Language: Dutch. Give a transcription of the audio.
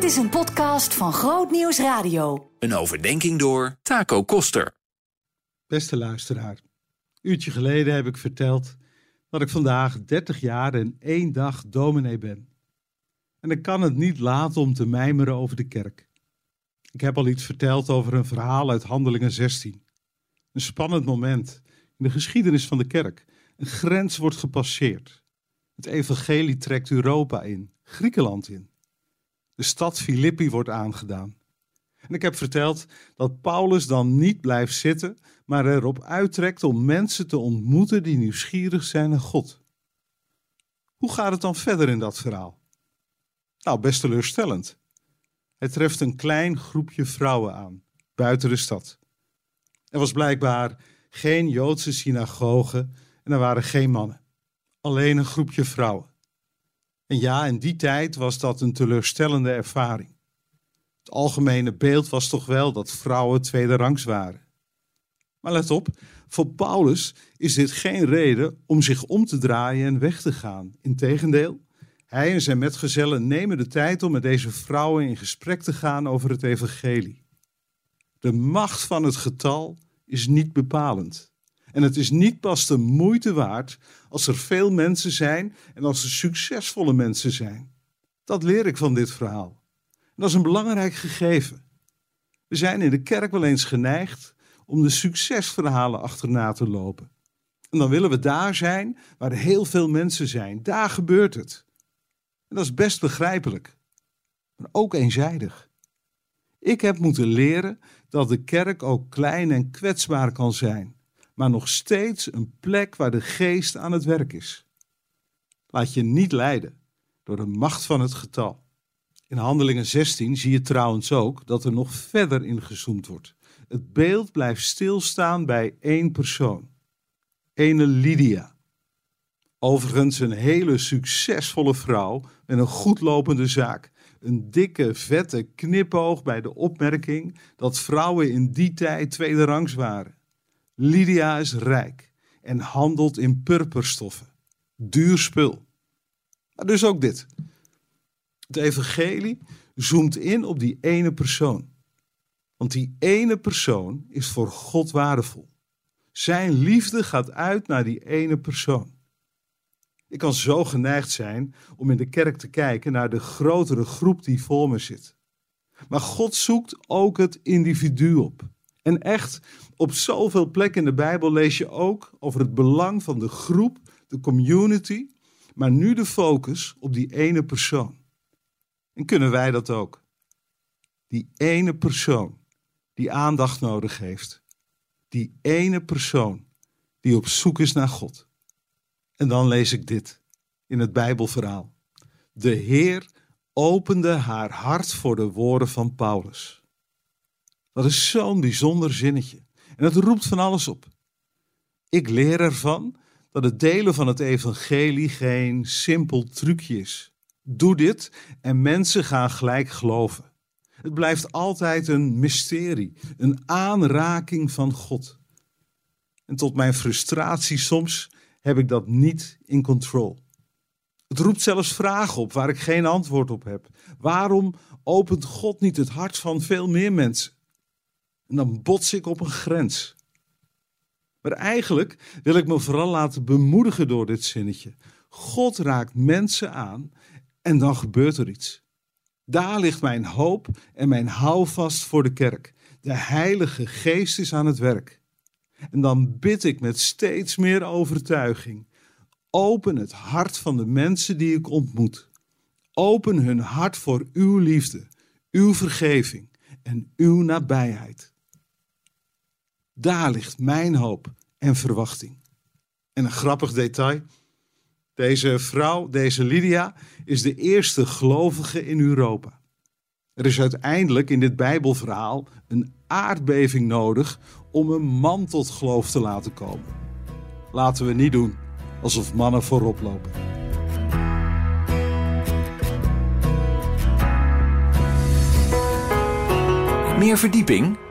Dit is een podcast van Groot Nieuws Radio. Een overdenking door Taco Koster. Beste luisteraar, uurtje geleden heb ik verteld dat ik vandaag 30 jaar en één dag dominee ben. En ik kan het niet laten om te mijmeren over de kerk. Ik heb al iets verteld over een verhaal uit Handelingen 16. Een spannend moment in de geschiedenis van de kerk. Een grens wordt gepasseerd. Het evangelie trekt Europa in, Griekenland in. De stad Filippi wordt aangedaan. En ik heb verteld dat Paulus dan niet blijft zitten, maar erop uittrekt om mensen te ontmoeten die nieuwsgierig zijn naar God. Hoe gaat het dan verder in dat verhaal? Nou, best teleurstellend. Het treft een klein groepje vrouwen aan, buiten de stad. Er was blijkbaar geen Joodse synagoge en er waren geen mannen. Alleen een groepje vrouwen. En ja, in die tijd was dat een teleurstellende ervaring. Het algemene beeld was toch wel dat vrouwen tweederangs waren. Maar let op, voor Paulus is dit geen reden om zich om te draaien en weg te gaan. Integendeel, hij en zijn metgezellen nemen de tijd om met deze vrouwen in gesprek te gaan over het evangelie. De macht van het getal is niet bepalend. En het is niet pas de moeite waard als er veel mensen zijn en als er succesvolle mensen zijn. Dat leer ik van dit verhaal. En dat is een belangrijk gegeven. We zijn in de kerk wel eens geneigd om de succesverhalen achterna te lopen. En dan willen we daar zijn waar heel veel mensen zijn. Daar gebeurt het. En dat is best begrijpelijk, maar ook eenzijdig. Ik heb moeten leren dat de kerk ook klein en kwetsbaar kan zijn, maar nog steeds een plek waar de geest aan het werk is. Laat je niet leiden door de macht van het getal. In Handelingen 16 zie je trouwens ook dat er nog verder ingezoomd wordt. Het beeld blijft stilstaan bij één persoon. Ene Lydia. Overigens een hele succesvolle vrouw met een goedlopende zaak. Een dikke, vette knipoog bij de opmerking dat vrouwen in die tijd tweederangs waren. Lydia is rijk en handelt in purperstoffen. Duur spul. Maar dus ook dit. Het evangelie zoomt in op die ene persoon. Want die ene persoon is voor God waardevol. Zijn liefde gaat uit naar die ene persoon. Ik kan zo geneigd zijn om in de kerk te kijken naar de grotere groep die voor me zit. Maar God zoekt ook het individu op. En echt, op zoveel plekken in de Bijbel lees je ook over het belang van de groep, de community, maar nu de focus op die ene persoon. En kunnen wij dat ook? Die ene persoon die aandacht nodig heeft. Die ene persoon die op zoek is naar God. En dan lees ik dit in het Bijbelverhaal. De Heer opende haar hart voor de woorden van Paulus. Dat is zo'n bijzonder zinnetje. En het roept van alles op. Ik leer ervan dat het delen van het evangelie geen simpel trucje is. Doe dit en mensen gaan gelijk geloven. Het blijft altijd een mysterie, een aanraking van God. En tot mijn frustratie soms heb ik dat niet in control. Het roept zelfs vragen op waar ik geen antwoord op heb. Waarom opent God niet het hart van veel meer mensen? En dan bots ik op een grens. Maar eigenlijk wil ik me vooral laten bemoedigen door dit zinnetje. God raakt mensen aan en dan gebeurt er iets. Daar ligt mijn hoop en mijn houvast voor de kerk. De Heilige Geest is aan het werk. En dan bid ik met steeds meer overtuiging. Open het hart van de mensen die ik ontmoet. Open hun hart voor uw liefde, uw vergeving en uw nabijheid. Daar ligt mijn hoop en verwachting. En een grappig detail. Deze vrouw, deze Lydia, is de eerste gelovige in Europa. Er is uiteindelijk in dit Bijbelverhaal een aardbeving nodig om een man tot geloof te laten komen. Laten we niet doen alsof mannen voorop lopen. Meer verdieping?